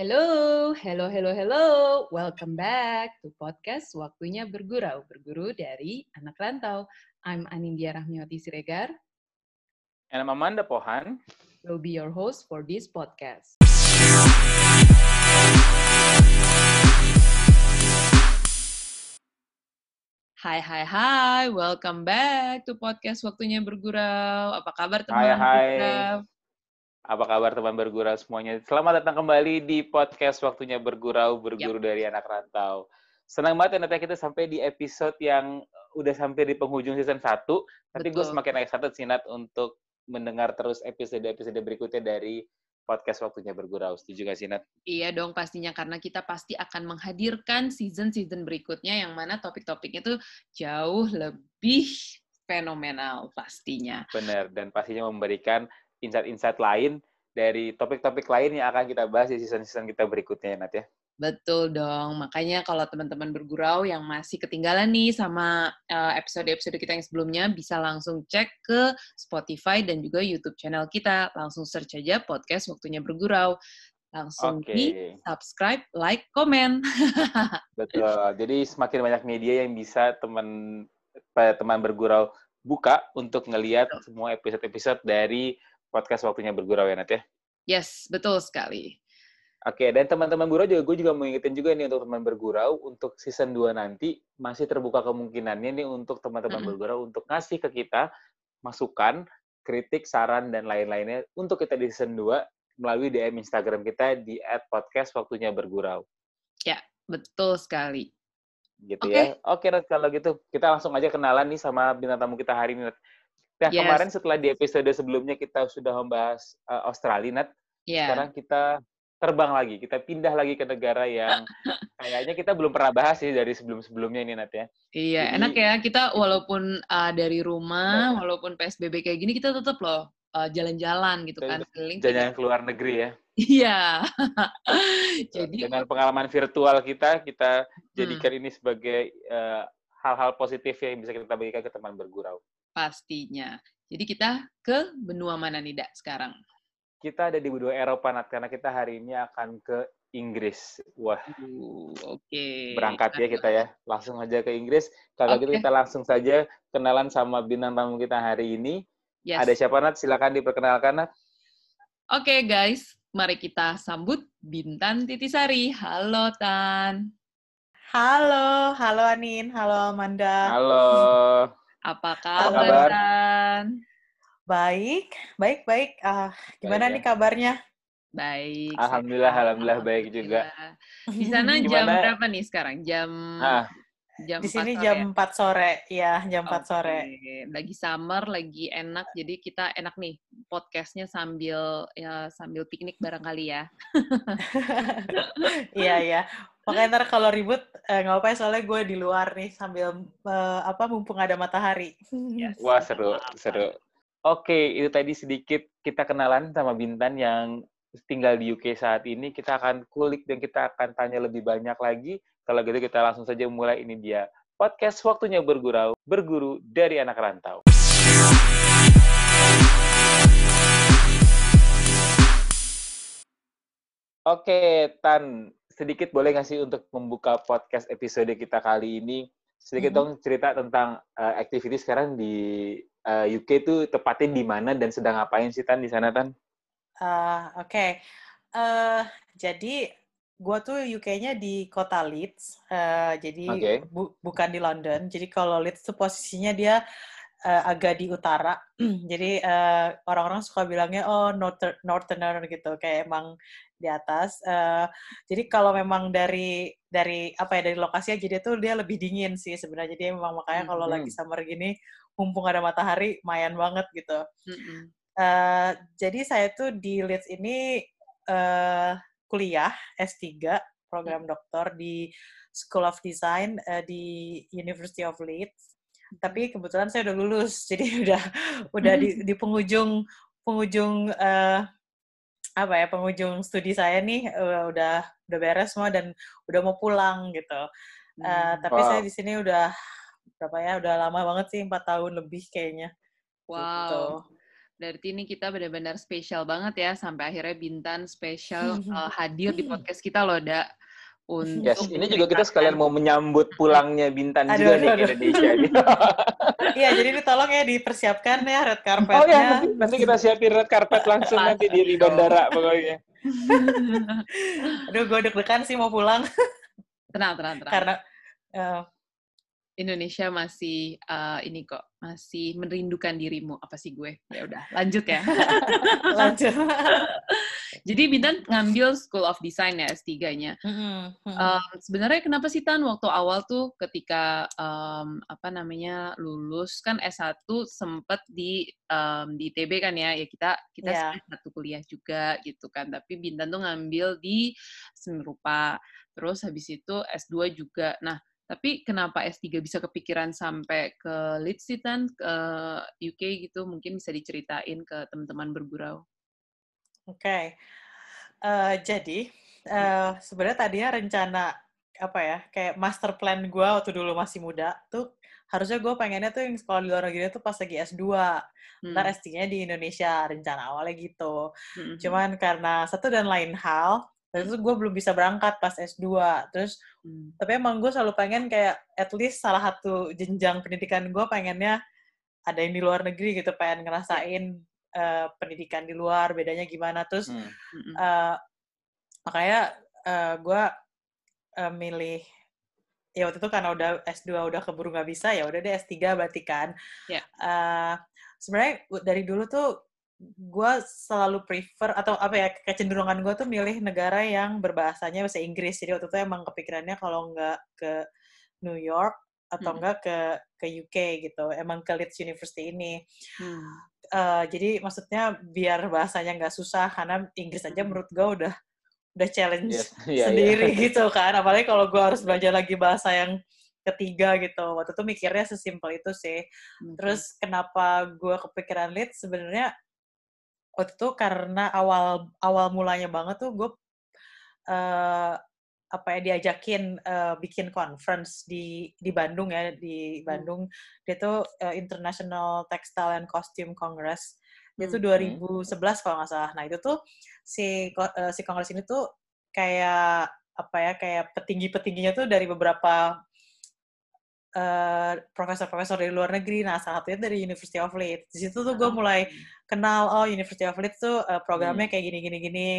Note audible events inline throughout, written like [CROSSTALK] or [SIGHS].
Hello, hello, hello, hello. Welcome back to podcast Waktunya Bergurau, berguru dari anak rantau. I'm Anindya Rahmiwati Siregar. And I'm Amanda Pohan. Will be your host for this podcast. Hai, hai, hai. Welcome back to podcast Waktunya Bergurau. Apa kabar teman-teman? Hai, hai. Apa kabar teman bergurau semuanya? Selamat datang kembali di podcast Waktunya Bergurau, berguru yep. dari anak rantau. Senang banget ya kita sampai di episode yang udah sampai di penghujung season 1. Tapi gue semakin excited sih Nat untuk mendengar terus episode-episode berikutnya dari podcast Waktunya Bergurau. Setuju gak sih Nat? Iya dong pastinya, karena kita pasti akan menghadirkan season-season berikutnya yang mana topik-topiknya tuh jauh lebih fenomenal pastinya. Benar, dan pastinya memberikan insight-insight lain dari topik-topik lain yang akan kita bahas di season-season kita berikutnya, Nat ya. Betul dong. Makanya kalau teman-teman bergurau yang masih ketinggalan nih sama eh, episode-episode kita yang sebelumnya, bisa langsung cek ke Spotify dan juga YouTube channel kita. Langsung search aja podcast Waktunya Bergurau. Langsung okay. di subscribe, like, komen. [LAUGHS] Betul. Jadi semakin banyak media yang bisa teman teman bergurau buka untuk ngelihat semua episode-episode dari podcast waktunya bergurau ya Nat ya? Yes, betul sekali. Oke, dan teman-teman gurau juga gue juga mau ingetin juga nih untuk teman bergurau untuk season 2 nanti masih terbuka kemungkinannya nih untuk teman-teman mm -hmm. bergurau untuk ngasih ke kita masukan, kritik, saran dan lain-lainnya untuk kita di season 2 melalui DM Instagram kita di @podcast waktunya bergurau. Ya, betul sekali. Gitu okay. ya. Oke, Nat, kalau gitu kita langsung aja kenalan nih sama bintang tamu kita hari ini. Nah, yes. kemarin setelah di episode sebelumnya kita sudah membahas uh, Australia, Nat. Yeah. Sekarang kita terbang lagi, kita pindah lagi ke negara yang [LAUGHS] kayaknya kita belum pernah bahas sih dari sebelum-sebelumnya ini, Nat ya. Iya, Jadi, enak ya. Kita walaupun uh, dari rumah, ya. walaupun PSBB kayak gini, kita tetap loh uh, jalan-jalan gitu kan. Jalan keluar negeri ya. Iya. [LAUGHS] Jadi dengan pengalaman virtual kita, kita hmm. jadikan ini sebagai hal-hal uh, hal -hal positif yang bisa kita bagikan ke teman bergurau pastinya. Jadi kita ke benua mana nih, Dak, sekarang? Kita ada di benua Eropa, Nat, karena kita hari ini akan ke Inggris. Wah, uh, oke. Okay. Berangkat ya kita ya. Langsung aja ke Inggris. Kalau okay. gitu kita langsung saja kenalan sama bintang tamu kita hari ini. Yes. Ada siapa, Nat? Silakan diperkenalkan, Nat. Oke, okay, guys. Mari kita sambut Bintan Titisari. Halo, Tan. Halo, halo Anin, halo Amanda. Halo. Apa kabar, Dan? Baik, baik, baik. Uh, gimana baik, nih ya? kabarnya? Baik. Alhamdulillah, alhamdulillah, alhamdulillah baik juga. Di sana [LAUGHS] jam berapa nih sekarang? Jam ah. Jam di sini jam ya? 4 sore, ya jam okay. 4 sore. Lagi summer, lagi enak, jadi kita enak nih podcastnya sambil ya sambil piknik barangkali ya. [LAUGHS] Iya iya. Makanya ntar kalau ribut eh, nggak apa-apa ya soalnya gue di luar nih sambil uh, apa mumpung ada matahari. Yes. [LAUGHS] Wah seru seru. Oke itu tadi sedikit kita kenalan sama Bintan yang tinggal di UK saat ini. Kita akan kulik dan kita akan tanya lebih banyak lagi kalau gitu kita langsung saja mulai ini dia podcast waktunya bergurau, berguru dari anak rantau. Oke, Tan, sedikit boleh nggak sih untuk membuka podcast episode kita kali ini? Sedikit -hmm. dong cerita tentang uh, activity sekarang di uh, UK itu tepatnya di mana dan sedang ngapain sih Tan di sana Tan? Uh, Oke, okay. uh, jadi gue tuh UK-nya di kota Leeds, uh, jadi okay. bu bukan di London. Jadi kalau Leeds tuh posisinya dia uh, agak di utara. [CLEARS THROAT] jadi orang orang-orang suka bilangnya oh northern northerner gitu, kayak emang di atas. Uh, jadi kalau memang dari dari apa ya dari lokasinya jadi tuh dia lebih dingin sih sebenarnya. Jadi memang makanya kalau mm -hmm. lagi summer gini, mumpung ada matahari, mayan banget gitu. Mm -hmm. Uh, jadi saya tuh di Leeds ini uh, kuliah S3 program doktor di School of Design uh, di University of Leeds. Tapi kebetulan saya udah lulus, [LAUGHS] jadi udah udah di, [LAUGHS] di penghujung penghujung uh, apa ya penghujung studi saya nih uh, udah udah beres semua dan udah mau pulang gitu. Uh, tapi wow. saya di sini udah berapa ya udah lama banget sih empat tahun lebih kayaknya. Wow. Gitu. Berarti ini kita benar-benar spesial banget ya sampai akhirnya Bintan spesial uh, [LAUGHS] hadir di podcast kita loh, Da. Untuk yes, ini juga kita sekalian mau menyambut pulangnya Bintan aduh, juga aduh, nih ke [LAUGHS] Indonesia. Iya, jadi ini tolong ya dipersiapkan ya red carpetnya. Oh iya, nanti, nanti kita siapin red carpet langsung nanti di, di bandara pokoknya. [LAUGHS] Aduh, gue deg-degan sih mau pulang. Tenang, tenang, tenang. Karena uh, Indonesia masih uh, ini kok masih merindukan dirimu. Apa sih gue? Ya udah lanjut ya. [LAUGHS] Lanjut. [LAUGHS] Jadi Bintan ngambil School of Design ya S3-nya mm-hmm. um, sebenarnya kenapa sih Tan waktu awal tuh ketika um, apa namanya lulus? Kan S1 sempet di um, di ITB kan ya? Ya kita kita yeah. satu kuliah juga gitu kan. Tapi Bintan tuh ngambil di seni rupa terus habis itu S2 juga. Nah tapi kenapa S3 bisa kepikiran sampai ke Leeds sih, Tan, ke UK gitu? Mungkin bisa diceritain ke teman-teman bergurau. Oke. Okay. Uh, eh, jadi, uh, sebenarnya tadinya rencana apa ya, kayak master plan gue waktu dulu masih muda, tuh harusnya gue pengennya tuh yang sekolah di luar negeri tuh pas lagi S2. Hmm. Ntar S3-nya di Indonesia, rencana awalnya gitu. Hmm. Cuman karena satu dan lain hal, dan itu gue belum bisa berangkat pas S2 terus hmm. tapi emang gue selalu pengen kayak at least salah satu jenjang pendidikan gue pengennya ada yang di luar negeri gitu pengen ngerasain uh, pendidikan di luar bedanya gimana terus hmm. uh, makanya uh, eh, gue uh, milih ya waktu itu karena udah S2 udah keburu nggak bisa ya udah deh S3 berarti kan yeah. Ya. uh, sebenarnya dari dulu tuh gue selalu prefer atau apa ya kecenderungan gue tuh milih negara yang berbahasanya bahasa Inggris jadi waktu itu emang kepikirannya kalau nggak ke New York atau hmm. enggak ke ke UK gitu emang ke Leeds University ini hmm. uh, jadi maksudnya biar bahasanya nggak susah karena Inggris aja hmm. menurut gue udah udah challenge yeah, [LAUGHS] yeah, iya. sendiri yeah. [LAUGHS] gitu kan apalagi kalau gue harus belajar lagi bahasa yang ketiga gitu waktu itu mikirnya sesimpel itu sih hmm. terus kenapa gue kepikiran Leeds sebenarnya waktu itu karena awal awal mulanya banget tuh gue uh, apa ya diajakin uh, bikin conference di di Bandung ya di hmm. Bandung hmm. dia tuh uh, International Textile and Costume Congress dia tuh 2011 hmm. kalau nggak salah nah itu tuh si uh, si kongres ini tuh kayak apa ya kayak petinggi-petingginya tuh dari beberapa uh, profesor-profesor dari luar negeri. Nah, salah satunya dari University of Leeds. Di situ tuh gue mulai kenal, oh University of Leeds tuh uh, programnya hmm. kayak gini-gini-gini.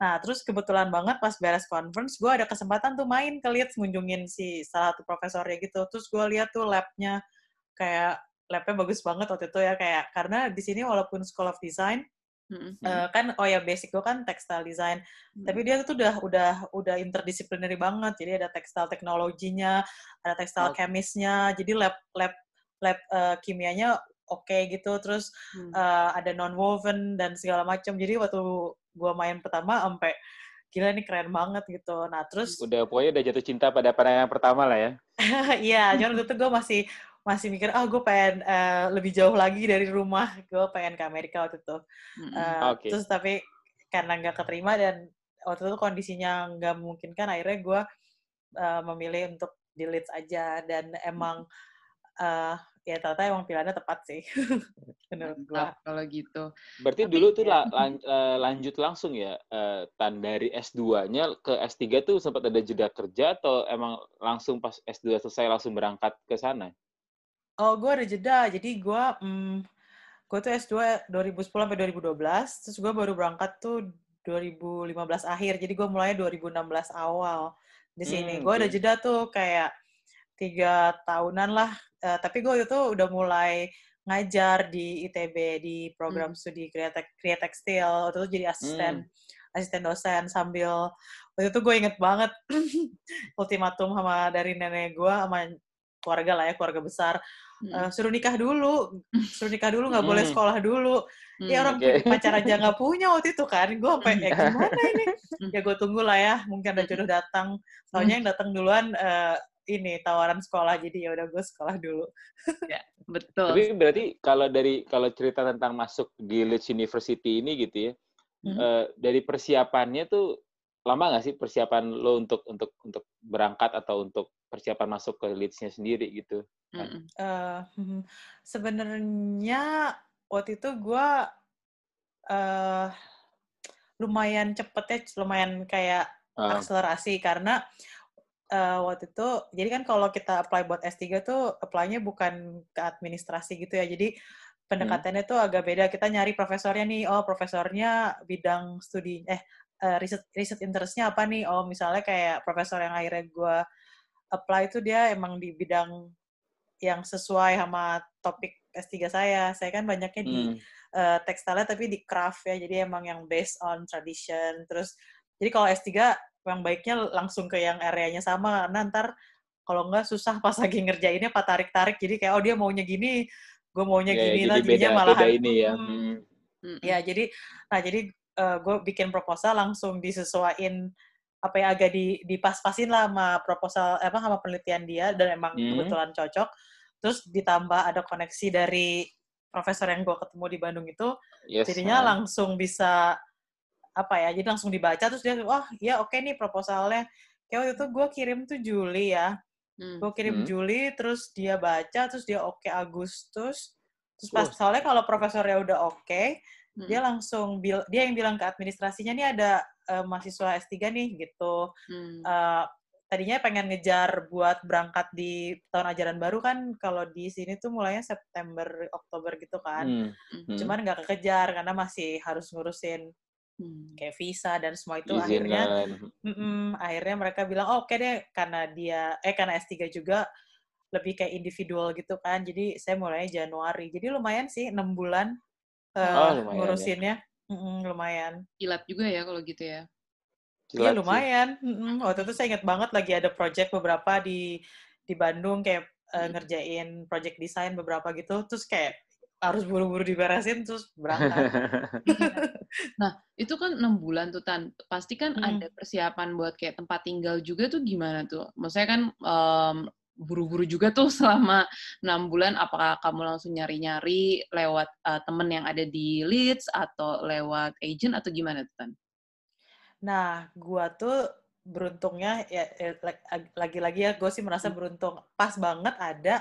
Nah, terus kebetulan banget pas beres conference, gue ada kesempatan tuh main ke Leeds ngunjungin si salah satu profesornya gitu. Terus gue lihat tuh labnya kayak labnya bagus banget waktu itu ya kayak karena di sini walaupun School of Design Mm-hmm. Uh, kan oh ya basic gue kan textile design mm-hmm. tapi dia tuh udah udah udah interdisciplinary banget jadi ada textile teknologinya ada textile okay. jadi lab lab lab uh, kimianya oke okay gitu terus mm. uh, ada non woven dan segala macam jadi waktu gue main pertama sampai gila ini keren banget gitu nah terus udah pokoknya udah jatuh cinta pada pandangan pertama lah ya [LAUGHS] iya cuman waktu itu gue masih masih mikir ah oh, gue pengen uh, lebih jauh lagi dari rumah. Gue pengen ke Amerika waktu itu. Uh, eh, okay. terus tapi karena nggak keterima dan waktu itu kondisinya nggak memungkinkan akhirnya gue uh, memilih untuk di Leeds aja. Dan emang uh, ya ternyata emang pilihannya tepat sih. [LAUGHS] Menurut gue kalau gitu. Berarti Tapi, dulu tuh ya. lan, lanjut langsung ya uh, tan dari S2-nya ke S3 tuh sempat ada jeda kerja atau emang langsung pas S2 selesai langsung berangkat ke sana Oh, gue ada jeda. Jadi gue, hmm, gue tuh S2 2010 sampai 2012, terus gue baru berangkat tuh 2015 akhir. Jadi gue mulai 2016 awal di sini. Hmm, gue ada jeda tuh kayak tiga tahunan lah. Uh, tapi gue itu udah mulai ngajar di ITB di program hmm. studi kreatek kreatek tekstil. Waktu itu jadi asisten hmm. asisten dosen sambil waktu itu gue inget banget [CLEARS THROAT] ultimatum sama dari nenek gue sama keluarga lah ya keluarga besar uh, suruh nikah dulu, suruh nikah dulu nggak boleh sekolah dulu. Hmm, ya orang okay. pacar aja nggak punya waktu itu kan, gue sampai ya gimana ini? ya gue tunggu lah ya, mungkin ada jodoh datang. Soalnya yang datang duluan uh, ini tawaran sekolah, jadi ya udah gue sekolah dulu. ya, [LAUGHS] betul. Tapi berarti kalau dari kalau cerita tentang masuk di Leeds University ini gitu ya, hmm. uh, dari persiapannya tuh lama nggak sih persiapan lo untuk untuk untuk berangkat atau untuk persiapan masuk ke Leeds-nya sendiri gitu? Uh, sebenarnya waktu itu gue uh, lumayan cepet ya, lumayan kayak uh. akselerasi karena uh, waktu itu, jadi kan kalau kita apply buat S3 tuh apply-nya bukan ke administrasi gitu ya, jadi pendekatannya hmm. tuh agak beda. Kita nyari profesornya nih, oh profesornya bidang studi, eh uh, riset riset interestnya apa nih? Oh misalnya kayak profesor yang akhirnya gue apply itu dia emang di bidang yang sesuai sama topik S3 saya. Saya kan banyaknya di hmm. uh, tekstilnya tapi di craft ya. Jadi emang yang based on tradition. Terus jadi kalau S3 yang baiknya langsung ke yang areanya sama karena ntar kalau enggak susah pas lagi ngerjainnya pak tarik-tarik. Jadi kayak oh dia maunya gini, gue maunya yeah, gini lah jadinya beda, malah beda ini ya. Hmm, hmm. Ya jadi nah jadi uh, eh, gue bikin proposal langsung disesuaikan apa ya agak di dipas-pasin lah sama proposal apa sama penelitian dia dan emang hmm. kebetulan cocok terus ditambah ada koneksi dari profesor yang gue ketemu di Bandung itu yes, jadinya man. langsung bisa apa ya jadi langsung dibaca terus dia wah ya oke okay nih proposalnya kayak waktu itu gue kirim tuh Juli ya hmm. gue kirim hmm. Juli terus dia baca terus dia oke okay Agustus terus pas oh. soalnya kalau profesornya udah oke okay, hmm. dia langsung bil dia yang bilang ke administrasinya nih ada uh, mahasiswa S3 nih gitu. Hmm. Uh, tadinya pengen ngejar buat berangkat di tahun ajaran baru kan kalau di sini tuh mulainya September Oktober gitu kan. Hmm. Hmm. Cuman nggak kekejar karena masih harus ngurusin hmm. kayak visa dan semua itu Izin akhirnya mm -mm, akhirnya mereka bilang oh, oke okay deh karena dia eh karena S3 juga lebih kayak individual gitu kan. Jadi saya mulainya Januari. Jadi lumayan sih enam bulan uh, oh, lumayan, ngurusinnya. Ya. Mm-mm, lumayan. Kilat juga ya kalau gitu ya. Iya lumayan. Mm-mm. Waktu itu saya ingat banget lagi ada project beberapa di di Bandung kayak uh, ngerjain project desain beberapa gitu. Terus kayak harus buru-buru diberesin terus berangkat. [LAUGHS] nah, itu kan enam bulan tuh Tan. Pasti kan hmm. ada persiapan buat kayak tempat tinggal juga tuh gimana tuh? Maksudnya kan um, buru-buru juga tuh [LAUGHS] selama enam bulan apakah kamu langsung nyari-nyari lewat uh, temen yang ada di Leeds atau lewat agent atau gimana tuh Tan? Nah, gua tuh beruntungnya ya, ya lagi-lagi ya gue sih merasa hmm. beruntung pas banget ada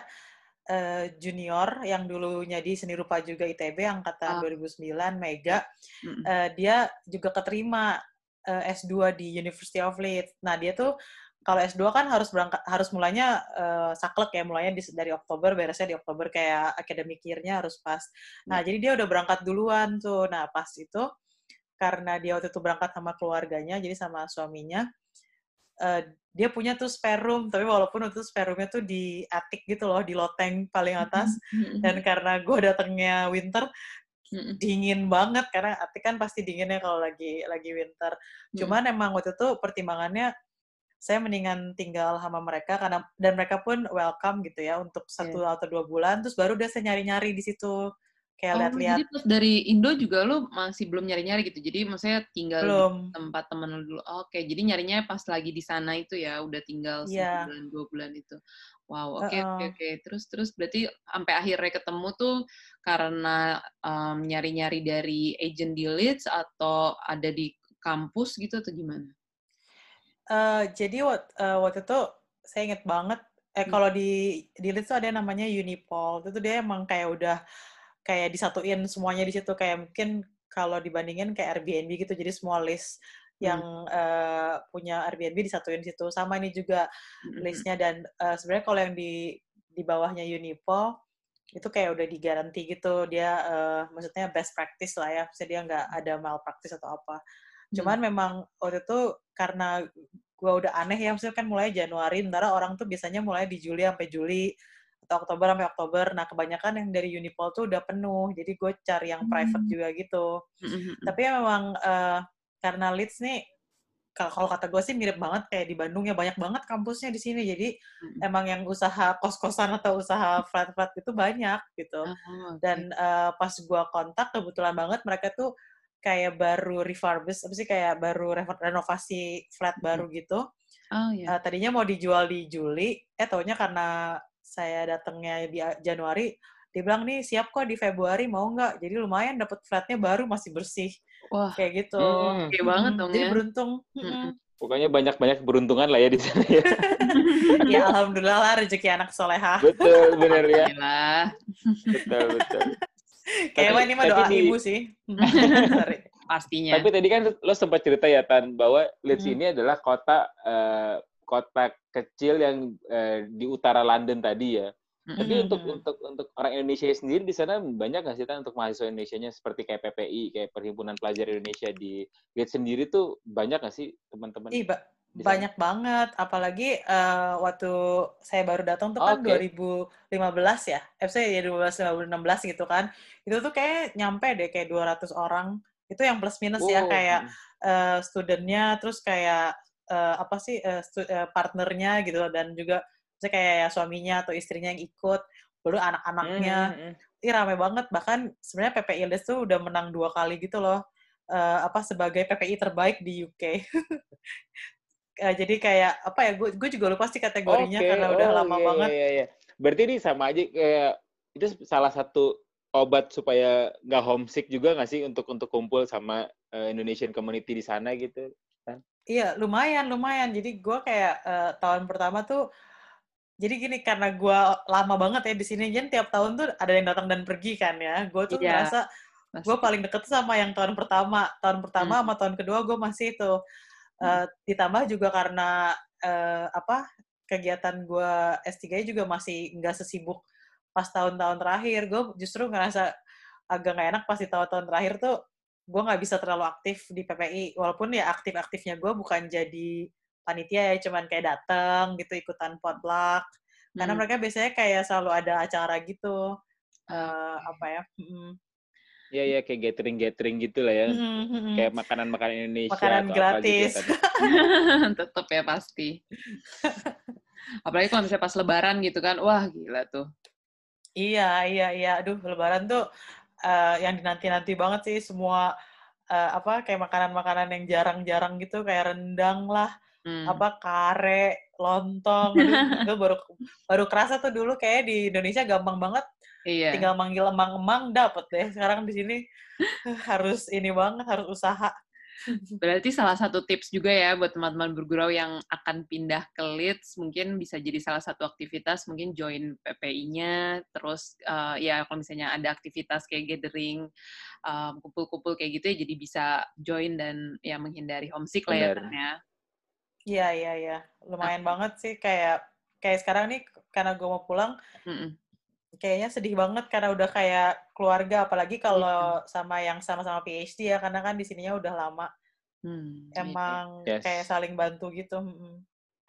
uh, junior yang dulunya di seni rupa juga ITB angkatan oh. 2009 Mega uh, dia juga keterima uh, S2 di University of Leeds. Nah, dia tuh kalau S2 kan harus berangkat harus mulanya uh, saklek ya mulanya di, dari Oktober beresnya di Oktober kayak academic year-nya harus pas. Nah, hmm. jadi dia udah berangkat duluan tuh. Nah, pas itu karena dia waktu itu berangkat sama keluarganya jadi sama suaminya uh, dia punya tuh spare room tapi walaupun itu spare roomnya tuh di attic gitu loh di loteng paling atas hmm. dan karena gue datangnya winter hmm. dingin banget karena attic kan pasti dinginnya kalau lagi lagi winter. Cuman emang waktu itu pertimbangannya saya mendingan tinggal sama mereka karena dan mereka pun welcome gitu ya untuk satu yeah. atau dua bulan terus baru dia saya nyari-nyari di situ kayak oh, lihat-lihat. Jadi pas dari Indo juga lu masih belum nyari-nyari gitu. Jadi maksudnya tinggal belum. di tempat temen lu dulu. Oh, Oke, okay. jadi nyarinya pas lagi di sana itu ya, udah tinggal yeah. sebulan dua bulan itu. Wow, oke okay, oke okay, oke. Okay. Terus terus berarti sampai akhirnya ketemu tuh karena um, nyari-nyari dari agent di Leeds atau ada di kampus gitu atau gimana? Uh, jadi waktu, uh, waktu itu saya inget banget, eh hmm. kalau di di Leeds tuh ada namanya Unipol. Itu dia emang kayak udah kayak disatuin semuanya di situ kayak mungkin kalau dibandingin kayak Airbnb gitu. Jadi semua list yang hmm. uh, punya Airbnb disatuin di situ. Sama ini juga hmm. listnya dan uh, sebenarnya kalau yang di di bawahnya Unipol itu kayak udah digaranti gitu dia uh, maksudnya best practice lah ya maksudnya dia nggak ada malpractice atau apa Cuman hmm. memang waktu itu karena gue udah aneh ya, maksudnya kan mulai Januari, sementara orang tuh biasanya mulai di Juli sampai Juli atau Oktober sampai Oktober. Nah, kebanyakan yang dari Unipol tuh udah penuh. Jadi gue cari yang private hmm. juga gitu. Hmm, hmm, hmm. Tapi ya memang uh, karena Leeds nih kalau kata gue sih mirip banget kayak di Bandung ya banyak banget kampusnya di sini jadi hmm. emang yang usaha kos kosan atau usaha flat flat itu banyak gitu oh, okay. dan uh, pas gue kontak kebetulan banget mereka tuh kayak baru refurbish apa sih kayak baru renovasi flat baru gitu. Oh iya. Uh, tadinya mau dijual di Juli, eh taunya karena saya datangnya di Januari, dia bilang nih siap kok di Februari mau nggak? Jadi lumayan dapat flatnya baru masih bersih. Wah, kayak gitu. Hmm. Oke banget dong Jadi ya. beruntung. Hmm. Pokoknya banyak-banyak beruntungan lah ya di sana ya. [LAUGHS] ya alhamdulillah lah rezeki anak soleha. Betul, benar ya. betul, betul. Kayaknya ini mah doa di, ibu sih. [LAUGHS] Pastinya. Tapi tadi kan lo sempat cerita ya Tan bahwa Leeds hmm. ini adalah kota uh, kota kecil yang uh, di utara London tadi ya. hmm Tapi untuk untuk untuk orang Indonesia sendiri di sana banyak nggak sih Tan untuk mahasiswa Indonesia-nya seperti kayak PPI, kayak Perhimpunan Pelajar Indonesia di Leeds sendiri tuh banyak nggak sih teman-teman? Iya, banyak banget, apalagi uh, waktu saya baru datang tuh kan okay. 2015 ya, eh ya 2015 2016 gitu kan. Itu tuh kayak nyampe deh kayak 200 orang. Itu yang plus minus wow. ya kayak uh, studentnya terus kayak uh, apa sih uh, uh, partnernya gitu dan juga misalnya kayak ya, suaminya atau istrinya yang ikut, baru anak-anaknya. Mm -hmm. Ini rame banget bahkan sebenarnya PPI LDS tuh udah menang dua kali gitu loh. Uh, apa sebagai PPI terbaik di UK. [LAUGHS] uh, jadi kayak apa ya gue gue juga lupa sih kategorinya okay. karena udah oh, lama iya, banget iya, iya. berarti ini sama aja kayak itu salah satu obat supaya nggak homesick juga nggak sih untuk untuk kumpul sama uh, Indonesian community di sana gitu kan iya lumayan lumayan jadi gue kayak uh, tahun pertama tuh jadi gini karena gue lama banget ya di sini jadi tiap tahun tuh ada yang datang dan pergi kan ya gue tuh yeah. ngerasa gue paling deket sama yang tahun pertama tahun pertama hmm. sama tahun kedua gue masih itu Uh, ditambah juga karena uh, apa kegiatan gue S3 juga masih nggak sesibuk pas tahun-tahun terakhir. Gue justru ngerasa agak nggak enak pas di tahun-tahun terakhir tuh gue nggak bisa terlalu aktif di PPI. Walaupun ya aktif-aktifnya gue bukan jadi panitia ya, cuman kayak dateng gitu ikutan potluck. Karena hmm. mereka biasanya kayak selalu ada acara gitu. Uh, apa ya? Hmm Iya iya kayak gathering gathering gitu lah ya. Mm-hmm. Kayak makanan makanan Indonesia. Makanan atau gratis. [LAUGHS] Apa gitu Tetap ya pasti. [LAUGHS] Apalagi kalau misalnya pas Lebaran gitu kan, wah gila tuh. Iya iya iya, aduh Lebaran tuh uh, yang dinanti-nanti banget sih semua uh, apa kayak makanan-makanan yang jarang-jarang gitu kayak rendang lah, hmm. apa kare, lontong. Aduh, baru baru kerasa tuh dulu kayak di Indonesia gampang banget Iya. Tinggal manggil emang-emang dapet deh. Sekarang di sini [SIGHS] harus ini banget, harus usaha. Berarti salah satu tips juga ya buat teman-teman bergurau yang akan pindah ke Leeds, mungkin bisa jadi salah satu aktivitas, mungkin join PPI-nya, terus uh, ya kalau misalnya ada aktivitas kayak gathering, kumpul-kumpul um, kayak gitu ya, jadi bisa join dan ya menghindari homesick lah ya ya. Iya, iya, iya. Lumayan nah. banget sih kayak kayak sekarang nih karena gue mau pulang, mm -mm kayaknya sedih banget karena udah kayak keluarga apalagi kalau yeah. sama yang sama-sama PhD ya karena kan di sininya udah lama hmm, iya, emang yes. kayak saling bantu gitu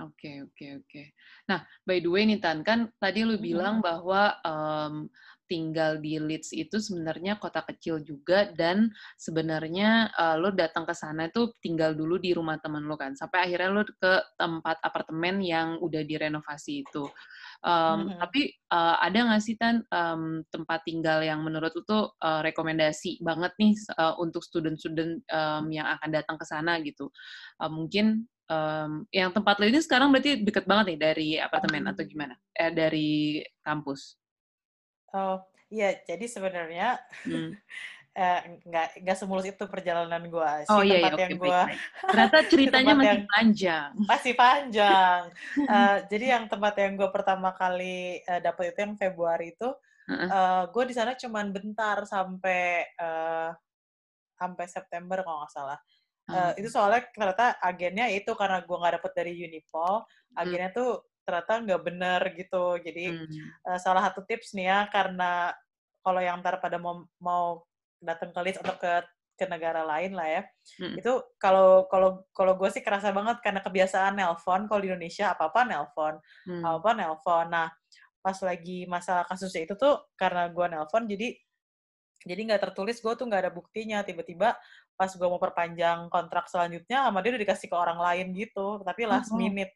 Oke, okay, oke, okay, oke. Okay. Nah, by the way nih Tan, kan tadi lu bilang bahwa um, tinggal di Leeds itu sebenarnya kota kecil juga dan sebenarnya uh, lu datang ke sana itu tinggal dulu di rumah teman lu kan, sampai akhirnya lu ke tempat apartemen yang udah direnovasi itu. Um, mm-hmm. Tapi uh, ada nggak sih tan um, tempat tinggal yang menurut lu tuh uh, rekomendasi banget nih uh, untuk student-student um, yang akan datang ke sana gitu? Uh, mungkin um, yang tempat lo ini sekarang berarti deket banget nih dari apartemen atau gimana? Eh dari kampus? Oh iya, jadi sebenarnya hmm. [LAUGHS] eh, nggak nggak semulus itu perjalanan gue sih oh, iya, tempat iya, yang okay, gue [LAUGHS] ternyata ceritanya masih yang, panjang masih panjang uh, [LAUGHS] jadi yang tempat yang gue pertama kali uh, dapet itu yang Februari itu uh -uh. uh, gue di sana cuman bentar sampai uh, sampai September kalau nggak salah uh, itu soalnya ternyata agennya itu karena gue nggak dapet dari Unipol hmm. agennya tuh ternyata nggak bener gitu jadi hmm. uh, salah satu tips nih ya karena kalau yang ntar pada mau mau datang ke Leeds atau ke ke negara lain lah ya. Hmm. Itu kalau kalau kalau gue sih kerasa banget karena kebiasaan nelpon kalau di Indonesia apa-apa nelpon. Hmm. Apa-apa nelpon. Nah, pas lagi masalah kasusnya itu tuh karena gue nelpon jadi jadi nggak tertulis gue tuh nggak ada buktinya tiba-tiba pas gue mau perpanjang kontrak selanjutnya sama dia udah dikasih ke orang lain gitu tapi last oh. minute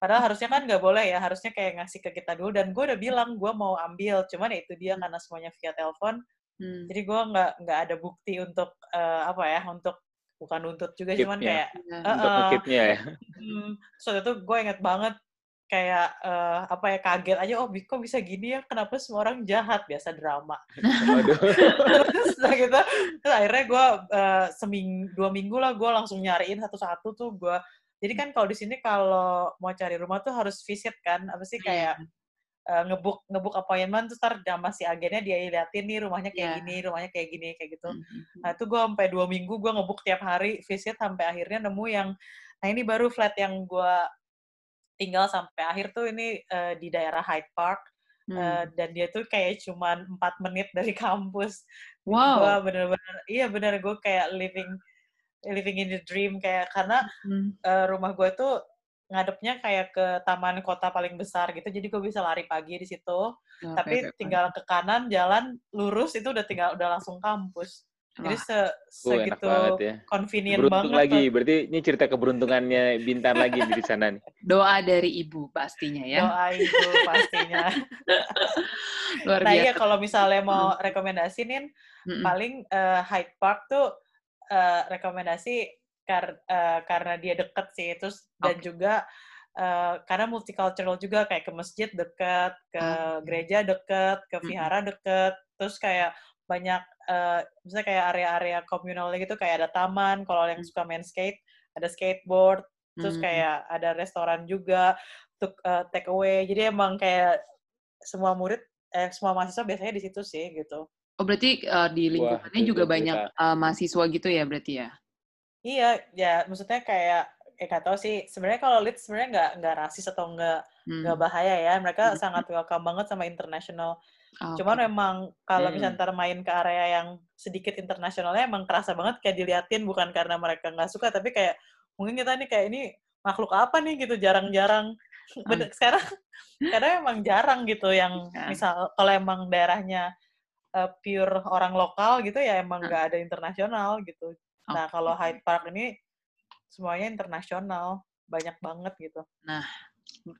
padahal harusnya kan nggak boleh ya harusnya kayak ngasih ke kita dulu. Dan gue udah bilang gue mau ambil. Cuman ya itu dia karena semuanya via telepon. Hmm. Jadi gue nggak nggak ada bukti untuk uh, apa ya untuk bukan nuntut juga Keep cuman kayak uh, untuk uh, ya. Hmm, so itu gue inget banget kayak uh, apa ya kaget aja oh kok bisa gini ya? Kenapa semua orang jahat? Biasa drama. [LAUGHS] Terus nah gitu terus akhirnya gue uh, seming dua minggu lah gue langsung nyariin satu-satu tuh gue jadi kan kalau di sini kalau mau cari rumah tuh harus visit kan apa sih kayak uh, ngebuk ngebuk appointment terus ntar sama si agennya dia liatin nih rumahnya kayak yeah. gini rumahnya kayak gini kayak gitu mm-hmm. nah itu gue sampai dua minggu gue ngebuk tiap hari visit sampai akhirnya nemu yang nah ini baru flat yang gue tinggal sampai akhir tuh ini uh, di daerah Hyde Park hmm. uh, dan dia tuh kayak cuman empat menit dari [LAUGHS] kampus wow gue bener-bener iya bener gue kayak living living in the dream kayak karena hmm. uh, rumah gue tuh ngadepnya kayak ke taman kota paling besar gitu jadi gue bisa lari pagi di situ okay, tapi okay, tinggal ke kanan jalan lurus itu udah tinggal udah langsung kampus jadi se segitu uh, ya. convenient Beruntung banget. lagi, berarti ini cerita keberuntungannya Bintan lagi di sana nih. [LAUGHS] Doa dari ibu pastinya ya. Doa ibu pastinya. [LAUGHS] Luar nah iya kalau misalnya mau rekomendasiin, hmm. paling uh, Hyde Park tuh uh, rekomendasi kar uh, karena dia deket sih terus okay. dan juga uh, karena multicultural juga kayak ke masjid deket ke hmm. gereja deket ke vihara deket terus kayak banyak uh, misalnya kayak area-area komunalnya gitu kayak ada taman kalau yang suka main skate ada skateboard terus kayak ada restoran juga untuk uh, take away. Jadi emang kayak semua murid eh semua mahasiswa biasanya di situ sih gitu oh berarti uh, di lingkungannya Wah, juga banyak uh, mahasiswa gitu ya berarti ya Iya, ya maksudnya kayak eh gak tau sih sebenarnya kalau lead sebenarnya nggak nggak rasis atau nggak nggak hmm. bahaya ya mereka hmm. sangat welcome banget sama international okay. cuman memang kalau hmm. misalnya ntar main ke area yang sedikit internasionalnya emang kerasa banget kayak diliatin bukan karena mereka nggak suka tapi kayak mungkin kita nih kayak ini makhluk apa nih gitu jarang-jarang [LAUGHS] hmm. sekarang [LAUGHS] karena emang jarang gitu yang yeah. misal kalau emang daerahnya uh, pure orang lokal gitu ya emang nggak hmm. ada internasional gitu Nah, kalau Hyde Park ini semuanya internasional, banyak banget gitu. Nah,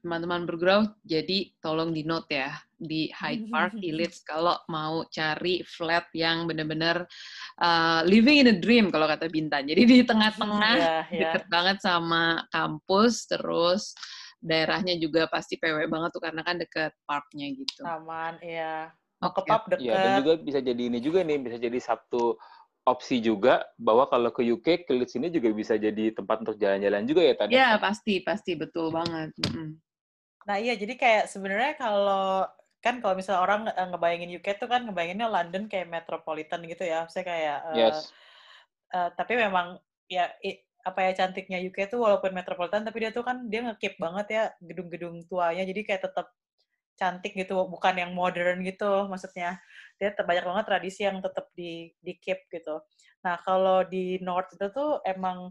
teman-teman bergurau, jadi tolong di note ya di Hyde Park [LAUGHS] di Leeds kalau mau cari flat yang benar-benar uh, living in a dream kalau kata Bintan. Jadi di tengah-tengah yeah, yeah. deket banget sama kampus, terus daerahnya juga pasti PW banget tuh karena kan deket parknya gitu. Taman, iya. Ke pub deket. Iya, dan juga bisa jadi ini juga nih, bisa jadi Sabtu opsi juga bahwa kalau ke UK, ke Leeds ini juga bisa jadi tempat untuk jalan-jalan juga ya tadi. Ya pasti pasti betul banget. Mm. Nah iya jadi kayak sebenarnya kalau kan kalau misalnya orang ngebayangin UK tuh kan ngebayanginnya London kayak metropolitan gitu ya, saya kayak. Uh, yes. Uh, tapi memang ya i, apa ya cantiknya UK tuh walaupun metropolitan tapi dia tuh kan dia ngekip banget ya gedung-gedung tuanya jadi kayak tetap cantik gitu bukan yang modern gitu maksudnya. Dia banyak banget tradisi yang tetap di di keep gitu. Nah kalau di north itu tuh emang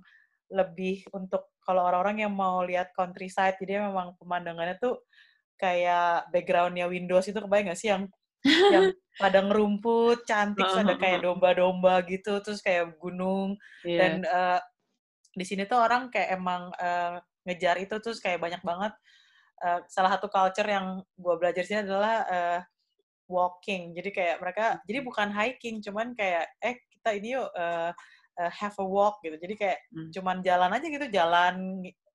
lebih untuk kalau orang-orang yang mau lihat countryside jadi memang pemandangannya tuh kayak backgroundnya Windows itu kebayang gak sih yang yang [LAUGHS] padang rumput cantik terus ada kayak domba-domba gitu terus kayak gunung. Yeah. dan uh, di sini tuh orang kayak emang uh, ngejar itu terus kayak banyak banget uh, salah satu culture yang gue belajar sini adalah uh, walking. Jadi kayak mereka, jadi bukan hiking, cuman kayak eh kita ini yuk uh, uh, have a walk gitu. Jadi kayak hmm. cuman jalan aja gitu, jalan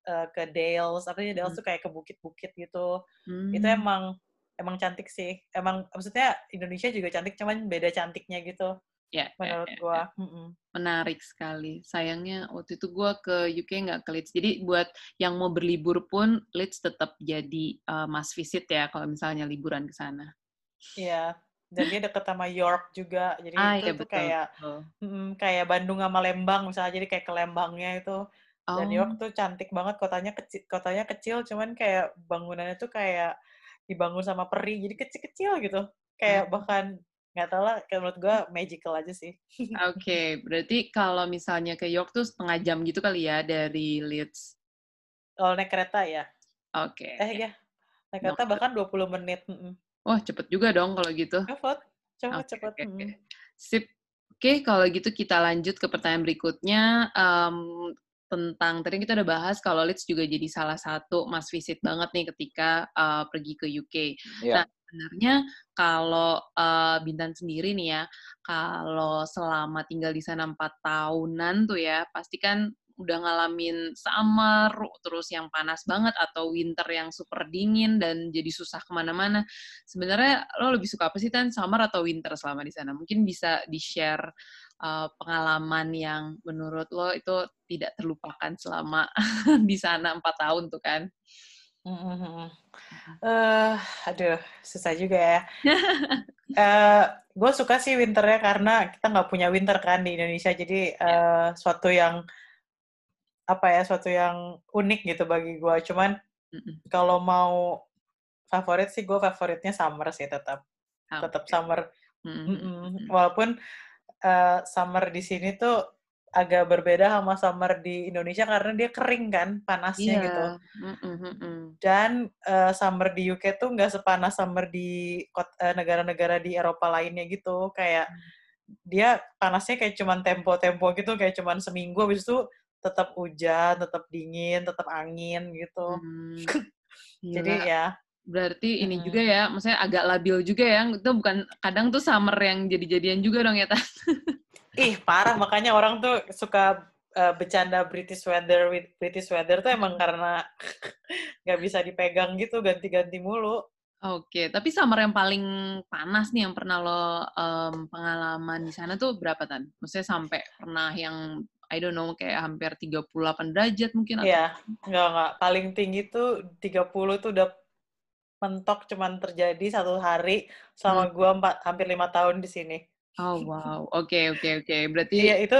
uh, ke Dales, artinya Dales hmm. tuh kayak ke bukit-bukit gitu. Hmm. Itu emang emang cantik sih. Emang maksudnya Indonesia juga cantik, cuman beda cantiknya gitu. Ya, menurut ya, gua. Ya. Menarik sekali. Sayangnya waktu itu gua ke UK nggak ke Leeds. Jadi buat yang mau berlibur pun Leeds tetap jadi uh, must visit ya kalau misalnya liburan ke sana. Iya. Dan dia deket sama York juga. Jadi ah, itu ya, tuh betul. kayak mm, kayak Bandung sama Lembang misalnya. Jadi kayak ke Lembangnya itu. Dan York oh. tuh cantik banget. Kotanya kecil, kotanya kecil, cuman kayak bangunannya tuh kayak dibangun sama peri. Jadi kecil-kecil gitu. Kayak bahkan nggak tahu lah menurut gue magical aja sih. [LAUGHS] Oke, okay, berarti kalau misalnya ke York tuh setengah jam gitu kali ya dari Leeds? Kalau naik kereta ya. Oke. Okay. Eh ya, naik kereta no. bahkan 20 menit. Wah, cepet juga dong kalau gitu. Cepet, cepet, okay, cepet. Okay, okay. Sip. Oke, okay, kalau gitu kita lanjut ke pertanyaan berikutnya. Um, tentang tadi kita udah bahas kalau Leeds juga jadi salah satu must visit banget nih ketika uh, pergi ke UK. Yeah. Nah, sebenarnya kalau uh, Bintan sendiri nih ya, kalau selama tinggal di sana empat tahunan tuh ya, pasti kan udah ngalamin summer, terus yang panas banget, atau winter yang super dingin dan jadi susah ke mana-mana. Sebenarnya lo lebih suka apa sih, Tan? Summer atau winter selama di sana? Mungkin bisa di-share uh, pengalaman yang menurut lo itu tidak terlupakan selama [LAUGHS] di sana empat tahun tuh kan? Uh, aduh, susah juga ya. [LAUGHS] uh, gue suka sih winternya karena kita nggak punya winter kan di Indonesia, jadi uh, suatu yang apa ya, suatu yang unik gitu bagi gue. Cuman kalau mau favorit sih, gue favoritnya summer sih tetap, oh, tetap summer. Mm-hmm. Walaupun uh, summer di sini tuh agak berbeda sama summer di Indonesia karena dia kering kan panasnya yeah. gitu. Dan uh, summer di UK tuh nggak sepanas summer di uh, negara-negara di Eropa lainnya gitu. Kayak dia panasnya kayak cuman tempo-tempo gitu, kayak cuman seminggu habis itu tetap hujan, tetap dingin, tetap angin gitu. Mm. [LAUGHS] Jadi ya berarti ini juga ya, maksudnya agak labil juga ya. Itu bukan kadang tuh summer yang jadi-jadian juga dong ya. [LAUGHS] Ih, parah. Makanya orang tuh suka uh, bercanda British weather with British weather tuh emang karena [LAUGHS] nggak bisa dipegang gitu, ganti-ganti mulu. Oke, tapi summer yang paling panas nih yang pernah lo um, pengalaman di sana tuh berapa tan? Maksudnya sampai pernah yang I don't know kayak hampir 38 derajat mungkin atau Iya, enggak enggak. Paling tinggi tuh 30 tuh udah mentok cuman terjadi satu hari selama hmm. gua empat hampir lima tahun di sini. Oh wow, oke okay, oke okay, oke. Okay. Berarti iya itu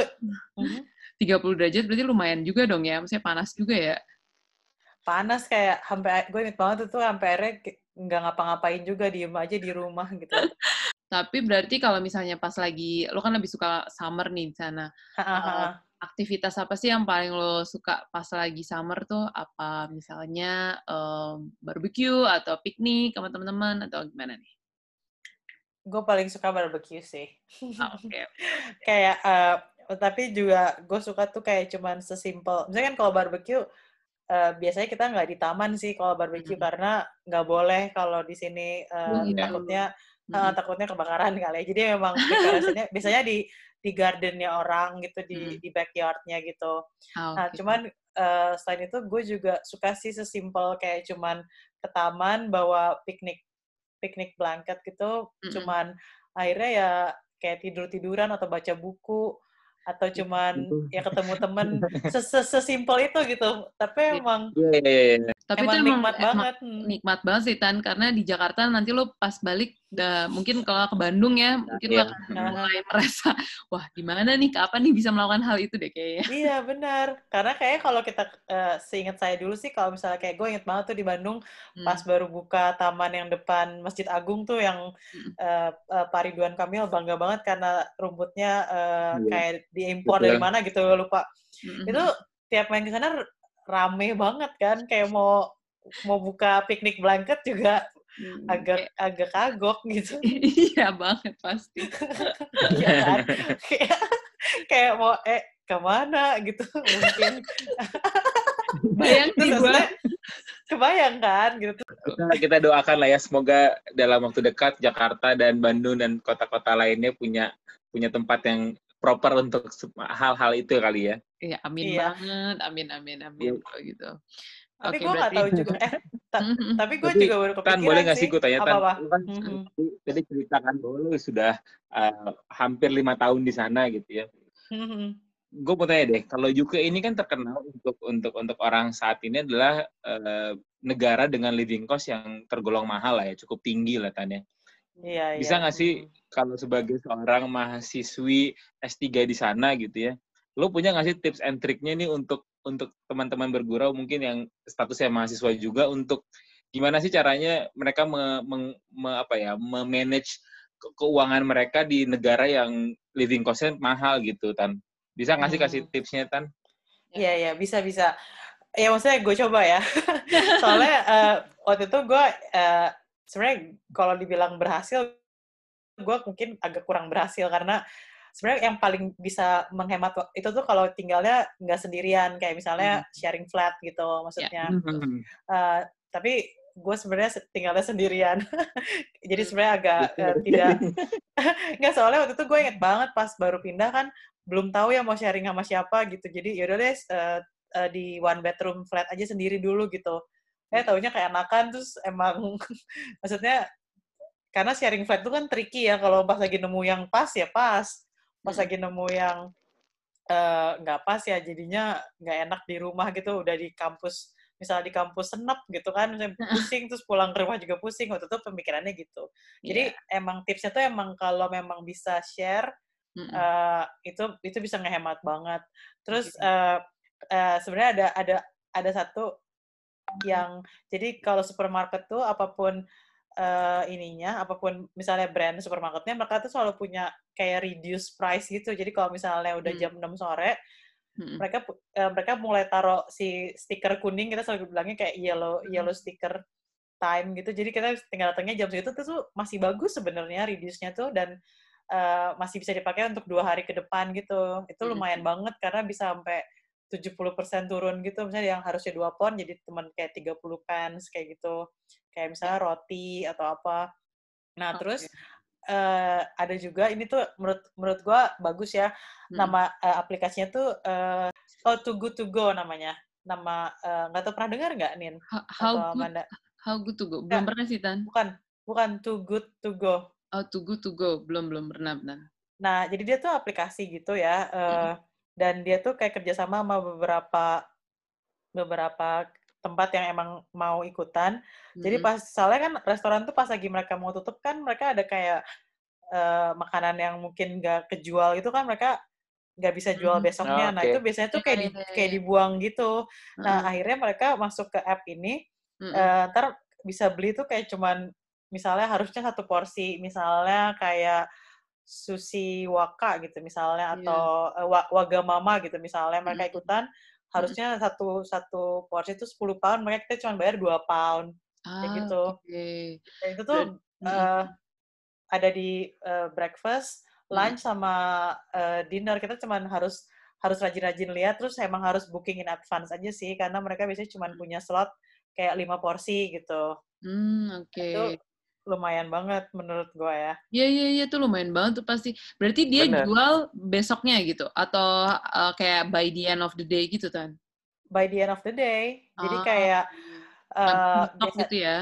tiga puluh derajat berarti lumayan juga dong ya, maksudnya panas juga ya? Panas kayak sampai gue inget banget itu sampai akhirnya nggak ngapa-ngapain juga diem aja di rumah gitu. [LAUGHS] Tapi berarti kalau misalnya pas lagi lo kan lebih suka summer nih di sana. uh, aktivitas apa sih yang paling lo suka pas lagi summer tuh? Apa misalnya um, barbecue atau piknik sama teman-teman atau gimana nih? Gue paling suka barbecue sih. Oh, okay. [LAUGHS] kayak uh, tapi juga gue suka tuh kayak cuman sesimpel. Misalnya kan kalau barbecue uh, biasanya kita nggak di taman sih kalau barbecue mm-hmm. karena nggak boleh kalau di sini uh, mm-hmm. takutnya uh, mm-hmm. takutnya kebakaran kali ya. Jadi memang [LAUGHS] biasanya di di gardennya orang gitu di mm-hmm. di backyardnya gitu. Oh, nah cuman uh, selain itu gue juga suka sih sesimpel kayak cuman ke taman bawa piknik piknik blanket gitu mm-hmm. cuman akhirnya ya kayak tidur tiduran atau baca buku atau iya, cuman ya ketemu temen [LAUGHS] sesimpel itu gitu tapi iya. emang yeah, yeah, yeah. tapi emang itu nikmat emang, banget emang nikmat banget sih Tan karena di Jakarta nanti lo pas balik udah mungkin kalau ke Bandung ya mungkin yeah. akan mulai merasa [LAUGHS] wah gimana nih kapan nih bisa melakukan hal itu deh kayaknya iya benar karena kayak kalau kita uh, seingat saya dulu sih kalau misalnya kayak gue inget banget tuh di Bandung hmm. pas baru buka taman yang depan Masjid Agung tuh yang hmm. uh, uh, Pak Ridwan Kamil bangga banget karena rumputnya uh, yeah. kayak diimpor dari mana gitu lupa mm-hmm. itu tiap main ke sana rame banget kan kayak mau mau buka piknik blanket juga hmm, agak kayak, agak kagok gitu [LAUGHS] iya banget pasti iya kan kayak [LAUGHS] kayak mau eh ke mana gitu mungkin [LAUGHS] bayang sih gue kebayang kan gitu kita, kita doakan lah ya semoga dalam waktu dekat Jakarta dan Bandung dan kota-kota lainnya punya punya tempat yang proper untuk hal-hal itu kali ya. Iya, amin iya. banget. Amin, amin, amin. Kalau gitu. Tapi okay, gue nggak tahu juga. Eh, ta tapi gue juga baru kepikiran Tan, boleh nggak sih gue tanya, Tan? Apa -apa? Kan mm-hmm. tadi ceritakan bahwa lu sudah uh, hampir lima tahun di sana gitu ya. Mm-hmm. Gue mau tanya deh, kalau UK ini kan terkenal untuk untuk untuk orang saat ini adalah uh, negara dengan living cost yang tergolong mahal lah ya, cukup tinggi lah Tan ya. Iya, Bisa nggak sih kalau sebagai seorang mahasiswi S3 di sana gitu ya, lo punya nggak sih tips and triknya nih untuk untuk teman-teman bergurau mungkin yang statusnya mahasiswa juga untuk gimana sih caranya mereka me, me, me, apa ya memanage ke keuangan mereka di negara yang living cost-nya mahal gitu tan. Bisa nggak sih kasih hmm. tipsnya tan? Iya iya bisa bisa. Ya maksudnya gue coba ya. [LAUGHS] Soalnya uh, waktu itu gue uh, sebenarnya kalau dibilang berhasil, gue mungkin agak kurang berhasil karena sebenarnya yang paling bisa menghemat itu tuh kalau tinggalnya nggak sendirian kayak misalnya hmm. sharing flat gitu maksudnya. Yeah. Uh, tapi gue sebenarnya tinggalnya sendirian, [LAUGHS] jadi hmm. sebenarnya agak uh, tidak [LAUGHS] nggak soalnya waktu itu gue inget banget pas baru pindah kan belum tahu ya mau sharing sama siapa gitu. Jadi yaudah deh uh, uh, di one bedroom flat aja sendiri dulu gitu eh taunya kayak anakan terus emang [LAUGHS] maksudnya karena sharing flat itu kan tricky ya kalau pas lagi nemu yang pas ya pas pas lagi nemu yang nggak uh, pas ya jadinya nggak enak di rumah gitu udah di kampus misalnya di kampus senep gitu kan, misalnya [LAUGHS] pusing terus pulang ke rumah juga pusing. Waktu itu pemikirannya gitu. Jadi yeah. emang tipsnya tuh emang kalau memang bisa share mm -hmm. uh, itu itu bisa ngehemat banget. Terus uh, uh, sebenarnya ada ada ada satu yang jadi kalau supermarket tuh apa pun uh, ininya apa pun misalnya brand supermarketnya mereka tuh selalu punya kayak reduce price gitu jadi kalau misalnya udah hmm. jam 6 sore hmm. mereka uh, mereka mulai taruh si stiker kuning kita selalu bilangnya kayak yellow hmm. yellow sticker time gitu jadi kita tinggal datangnya jam segitu tuh masih bagus sebenarnya reduce-nya tuh dan uh, masih bisa dipakai untuk dua hari ke depan gitu itu hmm. lumayan hmm. banget karena bisa sampai 70% turun gitu misalnya yang harusnya dua pon jadi teman kayak 30 pence kayak gitu kayak misalnya roti atau apa. Nah okay. terus uh, ada juga ini tuh menurut menurut gua bagus ya. Hmm. nama uh, aplikasinya tuh uh, oh Too Good To Go namanya. Nama nggak uh, tahu pernah dengar nggak Nin? How, how good Amanda? how good to go? Belum nah, pernah sih tan. Bukan bukan Too Good To Go. Oh Too Good To Go. Belum belum pernah benar. Nah jadi dia tuh aplikasi gitu ya uh, hmm. dan dia tuh kayak kerjasama sama beberapa beberapa tempat yang emang mau ikutan. Mm-hmm. Jadi pas soalnya kan restoran tuh pas lagi mereka mau tutup kan mereka ada kayak uh, makanan yang mungkin nggak kejual itu kan mereka nggak bisa jual mm-hmm. besoknya. Oh, okay. Nah itu biasanya tuh kayak di, kayak dibuang gitu. Nah mm-hmm. akhirnya mereka masuk ke app ini, mm-hmm. uh, ntar bisa beli tuh kayak cuman misalnya harusnya satu porsi, misalnya kayak sushi waka gitu misalnya iya. atau yeah. uh, wagamama gitu misalnya mereka ikutan harusnya satu satu porsi itu 10 pound, makanya kita cuma bayar 2 pound. Ah, kayak gitu. Okay. Dan itu tuh uh, ada di uh, breakfast, lunch hmm. sama uh, dinner kita cuma harus harus rajin-rajin lihat terus emang harus booking in advance aja sih karena mereka biasanya cuma punya slot kayak lima porsi gitu. Hmm, oke. Okay lumayan banget menurut gue ya. Iya iya iya tuh lumayan banget tuh pasti. Berarti dia Bener. jual besoknya gitu atau uh, kayak by the end of the day gitu kan? By the end of the day. Jadi ah. kayak uh, biasa, gitu ya.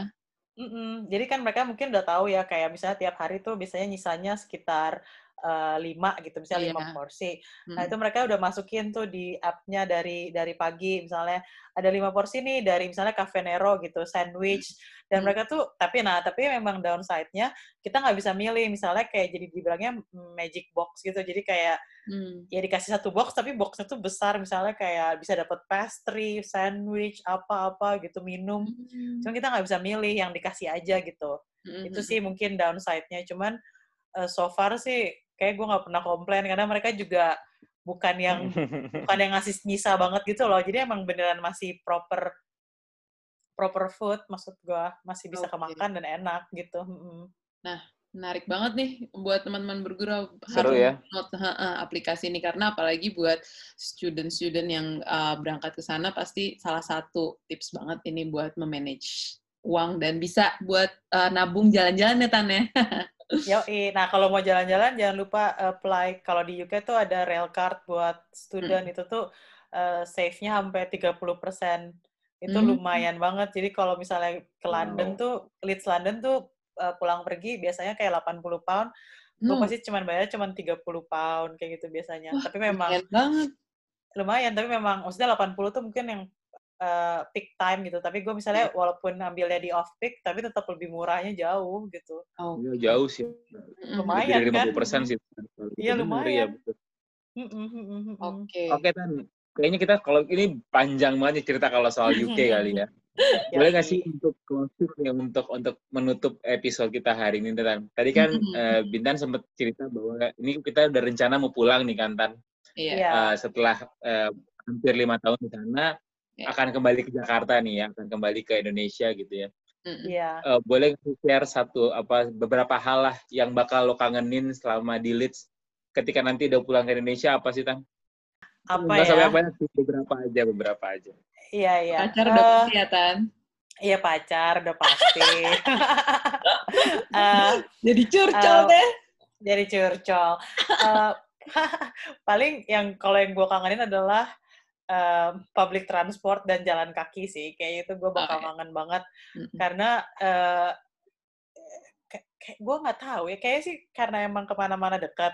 Mm -mm. Jadi kan mereka mungkin udah tahu ya kayak misalnya tiap hari tuh biasanya nyisanya sekitar uh, lima gitu misalnya lima yeah. porsi. Hmm. Nah itu mereka udah masukin tuh di app-nya dari dari pagi misalnya ada lima porsi nih dari misalnya Cafe Nero gitu sandwich dan hmm. mereka tuh tapi nah tapi memang downside-nya kita nggak bisa milih misalnya kayak jadi dibilangnya magic box gitu jadi kayak hmm. ya dikasih satu box tapi boxnya tuh besar misalnya kayak bisa dapat pastry, sandwich apa-apa gitu minum. Hmm. Cuma kita nggak bisa milih yang dikasih aja gitu. Hmm. Itu sih mungkin downside-nya. Cuman uh, so far sih kayak gue nggak pernah komplain karena mereka juga bukan yang [LAUGHS] bukan yang ngasih nyisa banget gitu loh jadi emang beneran masih proper proper food maksud gue masih bisa okay. kemakan dan enak gitu nah menarik banget nih buat teman-teman bergurau harus ya. not uh, aplikasi ini karena apalagi buat student-student yang uh, berangkat ke sana pasti salah satu tips banget ini buat memanage uang dan bisa buat uh, nabung jalan-jalan ya Tan ya. [LAUGHS] Yoi. Nah, kalau mau jalan-jalan jangan lupa apply. Kalau di UK tuh ada rail card buat student hmm. itu tuh uh, save-nya sampai 30%. Itu hmm. lumayan banget. Jadi kalau misalnya ke London wow. tuh, Leeds London tuh uh, pulang pergi biasanya kayak 80 pound. Hmm. Gue pasti cuma bayar cuma 30 pound kayak gitu biasanya. Wah, tapi memang lumayan banget. Lumayan, tapi memang maksudnya 80 tuh mungkin yang uh, peak time gitu. Tapi gue misalnya yeah. walaupun ambilnya di off peak, tapi tetap lebih murahnya jauh gitu. Oh, ya, jauh sih. Lumayan Lebih dari 50 persen sih. Iya lumayan. Ya, Oke. Oke Tan, kayaknya kita kalau ini panjang banget cerita kalau soal UK kali ya. Boleh nggak sih untuk closing ya untuk untuk menutup episode kita hari ini Tan? Tadi kan uh, Bintan sempat cerita bahwa ini kita udah rencana mau pulang nih kan Tan. Iya. Yeah. Uh, setelah uh, hampir lima tahun di sana, yeah. akan kembali ke Jakarta nih ya, akan kembali ke Indonesia gitu ya. Iya. Yeah. Uh, boleh share satu apa beberapa hal lah yang bakal lo kangenin selama di Leeds ketika nanti udah pulang ke Indonesia apa sih Tang? Apa Nggak ya? Sampai apa beberapa aja, beberapa aja. Iya, iya. Pacar udah uh, kelihatan. Iya pacar udah pasti. uh, [LAUGHS] jadi curcol uh, deh. Jadi curcol. Uh, [LAUGHS] paling yang kalau yang gue kangenin adalah uh, public transport dan jalan kaki sih kayak itu gue bakal okay. kangen banget mm-hmm. karena uh, kayak gue nggak tahu ya kayak sih karena emang ke mana-mana dekat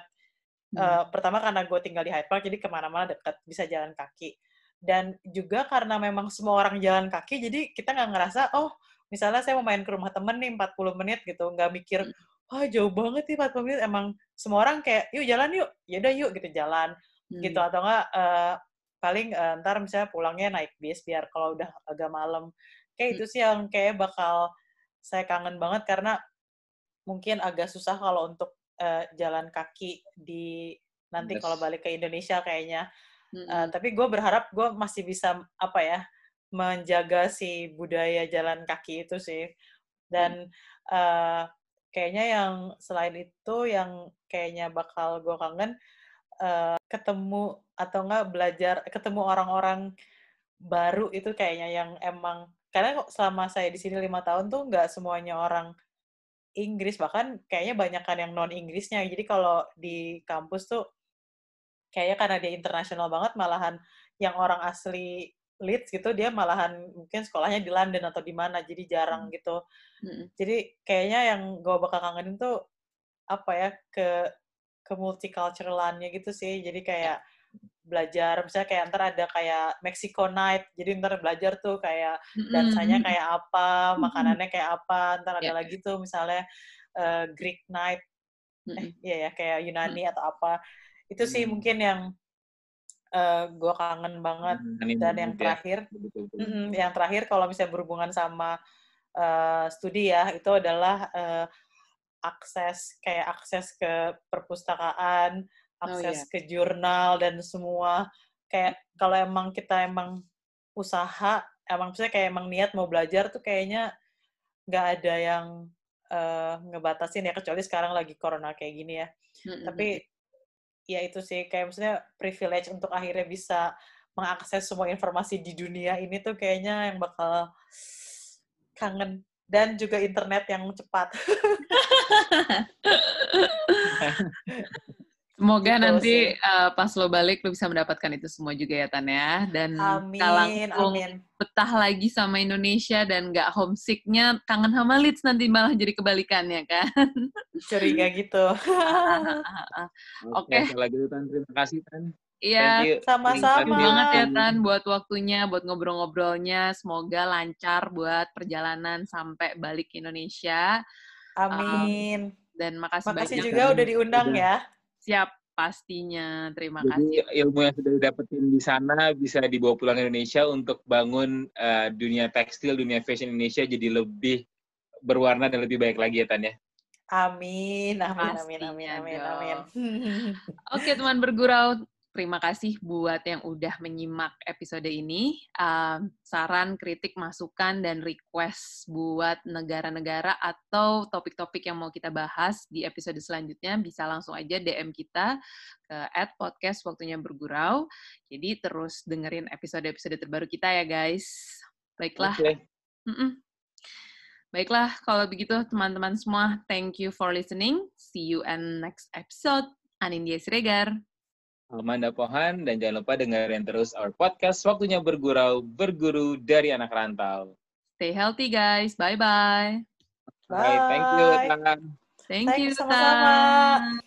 mm. uh, pertama karena gue tinggal di Hyde Park jadi ke mana-mana dekat bisa jalan kaki dan juga karena memang semua orang jalan kaki jadi kita nggak ngerasa oh misalnya saya mau main ke rumah temen nih 40 menit gitu nggak mikir hmm. wah jauh banget nih 40 menit emang semua orang kayak yuk jalan yuk yaudah yuk gitu jalan hmm. gitu atau enggak uh, paling uh, ntar misalnya pulangnya naik bis biar kalau udah agak malam kayak hmm. itu sih yang kayak bakal saya kangen banget karena mungkin agak susah kalau untuk uh, jalan kaki di nanti yes. kalau balik ke Indonesia kayaknya Mm -hmm. uh, tapi gue berharap gue masih bisa apa ya menjaga si budaya jalan kaki itu sih dan mm. uh, kayaknya yang selain itu yang kayaknya bakal gue kangen uh, ketemu atau enggak belajar ketemu orang-orang baru itu kayaknya yang emang karena selama saya di sini lima tahun tuh nggak semuanya orang Inggris bahkan kayaknya banyak kan yang non Inggrisnya jadi kalau di kampus tuh kayaknya karena dia internasional banget malahan yang orang asli Leeds gitu dia malahan mungkin sekolahnya di London atau di mana jadi jarang hmm. gitu hmm. jadi kayaknya yang gue bakal kangenin tuh apa ya ke ke multiculturalannya gitu sih. Jadi kayak belajar misalnya kayak ntar ada kayak Mexico night jadi ntar belajar tuh kayak dansanya kayak apa makanannya kayak apa ntar ada yeah. lagi tuh misalnya uh, Greek night eh iya ya kayak Yunani atau apa. Itu sih hmm. mungkin yang uh, eh, gue kangen banget. Hmm, dan yang ya. terakhir mm, yang terakhir kalau misalnya berhubungan sama uh, studi ya itu adalah uh, akses kayak akses ke perpustakaan akses oh, iya. ke jurnal dan semua kayak kalau emang kita emang usaha emang misalnya kayak emang niat mau belajar tuh kayaknya nggak ada yang uh, ngebatasin ya kecuali sekarang lagi corona kayak gini ya mm -hmm. tapi ya itu sih kayak maksudnya privilege untuk akhirnya bisa mengakses semua informasi di dunia ini tuh kayaknya yang bakal kangen dan juga internet yang cepat. [LAUGHS] [LAUGHS] Semoga gitu nanti uh, pas lo balik lo bisa mendapatkan itu semua juga ya Tan ya dan amin, langsung amin. betah lagi sama Indonesia dan nggak homesicknya kangen sama Leeds nanti malah jadi kebalikannya kan. Curiga gitu. [LAUGHS] Oke. Okay. Lagi gitu Tan, terima kasih Tan. Iya, sama-sama. banget ya Tan buat waktunya, buat ngobrol-ngobrolnya. Semoga lancar buat perjalanan sampai balik ke Indonesia. Amin. Um, dan makasih, makasih banyak. juga udah diundang ya. Siap, pastinya. Terima Jadi, kasih. ilmu yang sudah didapetin di sana bisa dibawa pulang ke Indonesia untuk bangun uh, dunia tekstil, dunia fashion Indonesia jadi lebih berwarna dan lebih baik lagi ya Tan ya. Amin, amin, amin, amin, amin, amin. Oke teman bergurau, terima kasih buat yang udah menyimak episode ini. Um, saran, kritik, masukan, dan request buat negara-negara atau topik-topik yang mau kita bahas di episode selanjutnya bisa langsung aja DM kita ke at podcast waktunya bergurau. Jadi terus dengerin episode-episode terbaru kita ya guys. Baiklah. Okay. Mm -mm. Baiklah, kalau begitu teman-teman semua, thank you for listening. See you in next episode. Anindya Siregar. Amanda Pohan, dan jangan lupa dengerin terus our podcast Waktunya Bergurau, Berguru dari Anak Rantau. Stay healthy guys, bye-bye. Bye. Bye. Thank you, Tan. Thank Thanks, you, sama-sama.